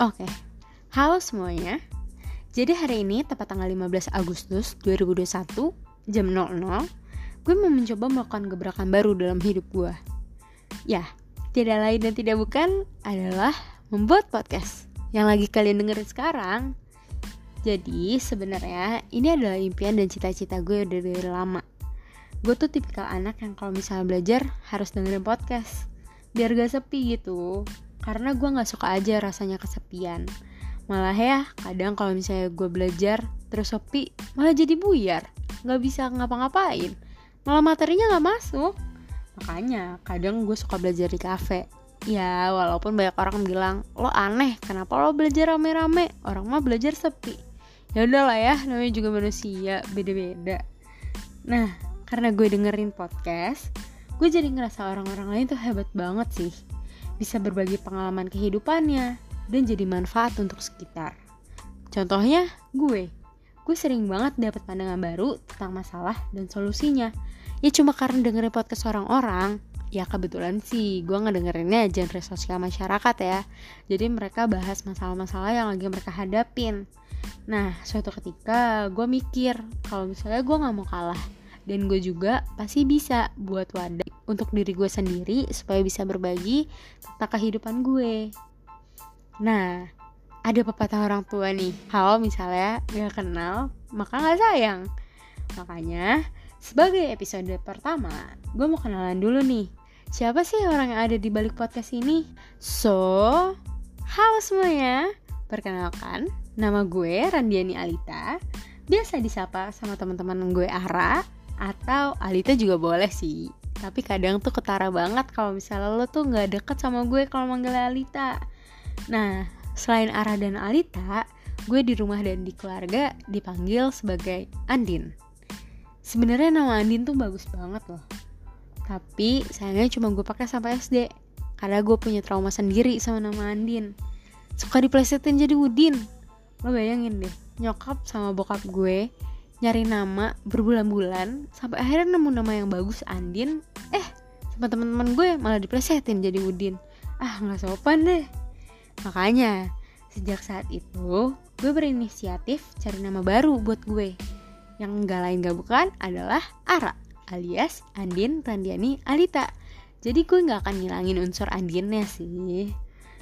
Oke, halo semuanya. Jadi hari ini tepat tanggal 15 Agustus 2021 jam 00 Gue mau mencoba melakukan gebrakan baru dalam hidup gue. Ya, tidak lain dan tidak bukan adalah membuat podcast Yang lagi kalian dengerin sekarang. Jadi sebenarnya ini adalah impian dan cita-cita gue udah dari lama. Gue tuh tipikal anak yang kalau misalnya belajar harus dengerin podcast Biar gak sepi gitu karena gue nggak suka aja rasanya kesepian. Malah ya kadang kalau misalnya gue belajar terus sepi malah jadi buyar. Nggak bisa ngapa-ngapain. Malah materinya nggak masuk. Makanya kadang gue suka belajar di kafe. Ya walaupun banyak orang bilang lo aneh kenapa lo belajar rame-rame? Orang mah belajar sepi. Ya udahlah ya namanya juga manusia beda-beda. Nah karena gue dengerin podcast gue jadi ngerasa orang-orang lain tuh hebat banget sih bisa berbagi pengalaman kehidupannya, dan jadi manfaat untuk sekitar. Contohnya, gue. Gue sering banget dapat pandangan baru tentang masalah dan solusinya. Ya cuma karena dengerin podcast orang-orang, ya kebetulan sih gue ngedengerinnya genre sosial masyarakat ya. Jadi mereka bahas masalah-masalah yang lagi mereka hadapin. Nah, suatu ketika gue mikir kalau misalnya gue gak mau kalah dan gue juga pasti bisa buat wadah untuk diri gue sendiri supaya bisa berbagi tentang kehidupan gue. Nah, ada pepatah orang tua nih, kalau misalnya gak kenal, maka gak sayang. Makanya, sebagai episode pertama, gue mau kenalan dulu nih. Siapa sih orang yang ada di balik podcast ini? So, halo semuanya. Perkenalkan, nama gue Randiani Alita. Biasa disapa sama teman-teman gue Ara atau Alita juga boleh sih. Tapi kadang tuh ketara banget kalau misalnya lo tuh nggak deket sama gue kalau manggil Alita. Nah selain Ara dan Alita gue di rumah dan di keluarga dipanggil sebagai Andin. Sebenarnya nama Andin tuh bagus banget loh. Tapi sayangnya cuma gue pakai sampai SD karena gue punya trauma sendiri sama nama Andin. Suka diplesetin jadi Udin. Lo bayangin deh nyokap sama bokap gue nyari nama berbulan-bulan sampai akhirnya nemu nama yang bagus Andin. Eh sama teman-teman gue malah diplesetin jadi Udin. Ah nggak sopan deh. Makanya sejak saat itu gue berinisiatif cari nama baru buat gue. Yang nggak lain gak bukan adalah Ara alias Andin Randiani Alita. Jadi gue nggak akan ngilangin unsur Andinnya sih.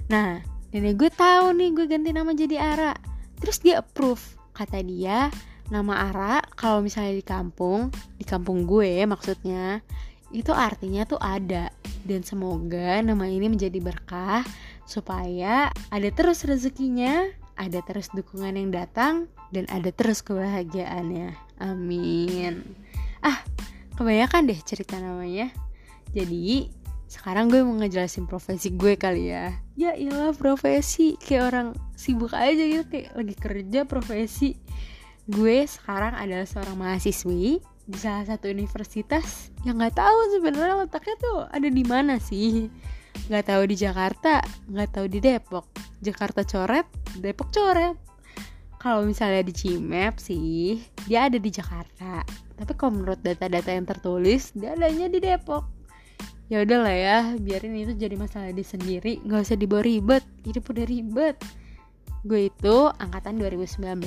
Nah nenek gue tahu nih gue ganti nama jadi Ara. Terus dia approve. Kata dia nama Ara kalau misalnya di kampung di kampung gue maksudnya itu artinya tuh ada. Dan semoga nama ini menjadi berkah supaya ada terus rezekinya ada terus dukungan yang datang dan ada terus kebahagiaannya. Amin. Ah kebanyakan deh cerita namanya. Jadi sekarang gue mau ngejelasin profesi gue kali ya. Ya iyalah profesi. Kayak orang sibuk aja gitu kayak lagi kerja profesi gue sekarang adalah seorang mahasiswi di salah satu universitas yang nggak tahu sebenarnya letaknya tuh ada di mana sih. Nggak tahu di Jakarta nggak tahu di Depok. Jakarta coret Depok coret. Kalau misalnya di Cimap sih dia ada di Jakarta. Tapi kalau menurut data-data yang tertulis dia adanya di Depok. Ya udahlah ya biarin itu jadi masalah di sendiri. Nggak usah dibawa ribet hidup udah ribet gue itu angkatan 2019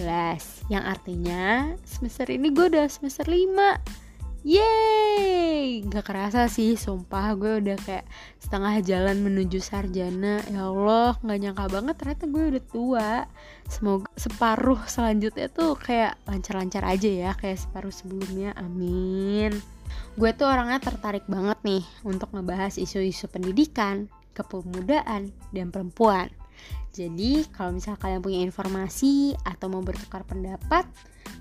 yang artinya semester ini gue udah semester 5 Yeay, gak kerasa sih, sumpah gue udah kayak setengah jalan menuju sarjana. Ya Allah, gak nyangka banget ternyata gue udah tua. Semoga separuh selanjutnya tuh kayak lancar-lancar aja ya Kayak separuh sebelumnya, amin. Gue tuh orangnya tertarik banget nih untuk ngebahas isu-isu pendidikan, kepemudaan, dan perempuan jadi kalau misal kalian punya informasi atau mau bertukar pendapat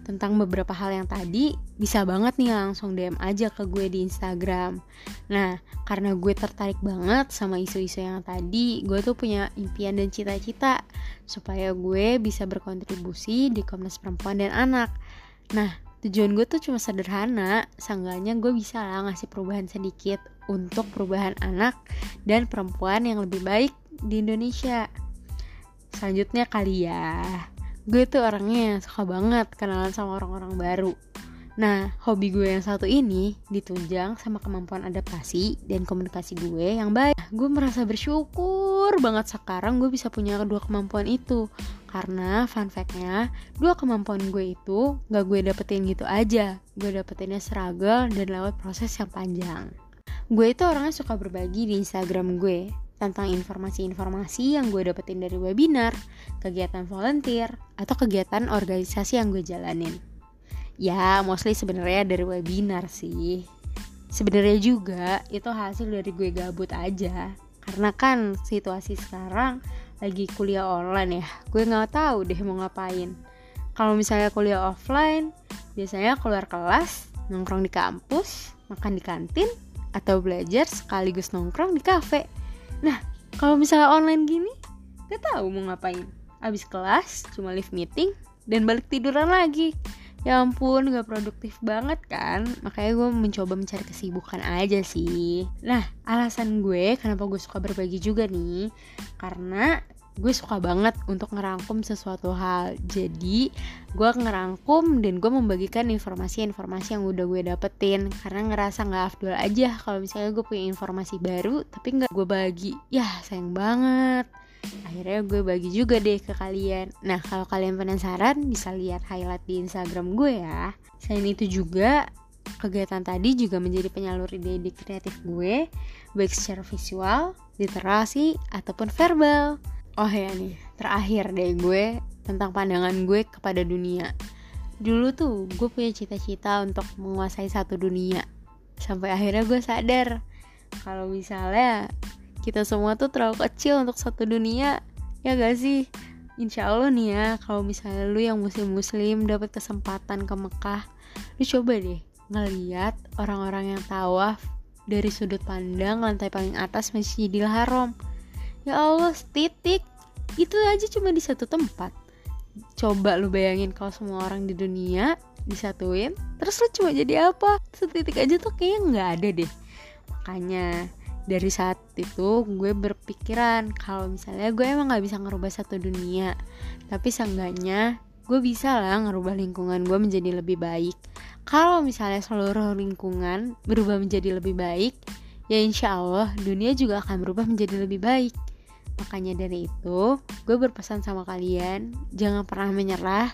tentang beberapa hal yang tadi, bisa banget nih langsung DM aja ke gue di Instagram. Nah, karena gue tertarik banget sama isu-isu yang tadi, gue tuh punya impian dan cita-cita supaya gue bisa berkontribusi di Komnas Perempuan dan Anak. Nah, tujuan gue tuh cuma sederhana, seenggaknya gue bisa lah ngasih perubahan sedikit untuk perubahan anak dan perempuan yang lebih baik di Indonesia selanjutnya kali ya gue tuh orangnya suka banget kenalan sama orang-orang baru Nah, hobi gue yang satu ini ditunjang sama kemampuan adaptasi dan komunikasi gue yang baik. Gue merasa bersyukur banget sekarang gue bisa punya kedua kemampuan itu. Karena fun fact-nya, dua kemampuan gue itu gak gue dapetin gitu aja. Gue dapetinnya struggle dan lewat proses yang panjang. Gue itu orangnya suka berbagi di Instagram gue tentang informasi-informasi yang gue dapetin dari webinar, kegiatan volunteer, atau kegiatan organisasi yang gue jalanin. Ya, mostly sebenarnya dari webinar sih. Sebenarnya juga itu hasil dari gue gabut aja. Karena kan situasi sekarang lagi kuliah online ya. Gue nggak tahu deh mau ngapain. Kalau misalnya kuliah offline, biasanya keluar kelas, nongkrong di kampus, makan di kantin, atau belajar sekaligus nongkrong di kafe. Nah, kalau misalnya online gini, gak tahu mau ngapain. Abis kelas, cuma live meeting, dan balik tiduran lagi. Ya ampun gak produktif banget kan? Makanya gue mencoba mencari kesibukan aja sih. Nah alasan gue kenapa gue suka berbagi juga nih karena gue suka banget untuk ngerangkum sesuatu hal. Jadi gue ngerangkum dan gue membagikan informasi-informasi yang udah gue dapetin. Karena ngerasa nggak afdol aja kalau misalnya gue punya informasi baru tapi nggak gue bagi. Ya sayang banget. Akhirnya gue bagi juga deh ke kalian. Nah kalau kalian penasaran bisa lihat highlight di instagram gue ya. Selain itu juga kegiatan tadi juga menjadi penyalur ide-ide kreatif gue. Baik secara visual literasi ataupun verbal oh ya nih. Terakhir deh gue tentang pandangan gue kepada dunia. Dulu tuh gue punya cita-cita untuk menguasai satu dunia. Sampai akhirnya gue sadar kalau misalnya kita semua tuh terlalu kecil untuk satu dunia ya gak sih? Insya Allah nih ya kalau misalnya lu yang muslim-muslim dapat kesempatan ke Mekah lu coba deh ngeliat orang-orang yang tawaf dari sudut pandang lantai paling atas Masjidil Haram. Ya Allah titik itu aja cuma di satu tempat. Coba lu bayangin kalau semua orang di dunia disatuin terus lu cuma jadi apa? Setitik aja tuh kayaknya nggak ada deh. Makanya dari saat itu gue berpikiran kalau misalnya gue emang gak bisa ngerubah satu dunia tapi seenggaknya gue bisa lah ngerubah lingkungan gue menjadi lebih baik. Kalau misalnya seluruh lingkungan berubah menjadi lebih baik ya insya Allah dunia juga akan berubah menjadi lebih baik makanya dari itu gue berpesan sama kalian jangan pernah menyerah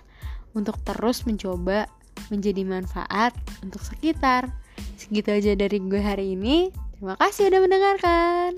untuk terus mencoba menjadi manfaat untuk sekitar segitu aja dari gue hari ini Terima kasih sudah mendengarkan.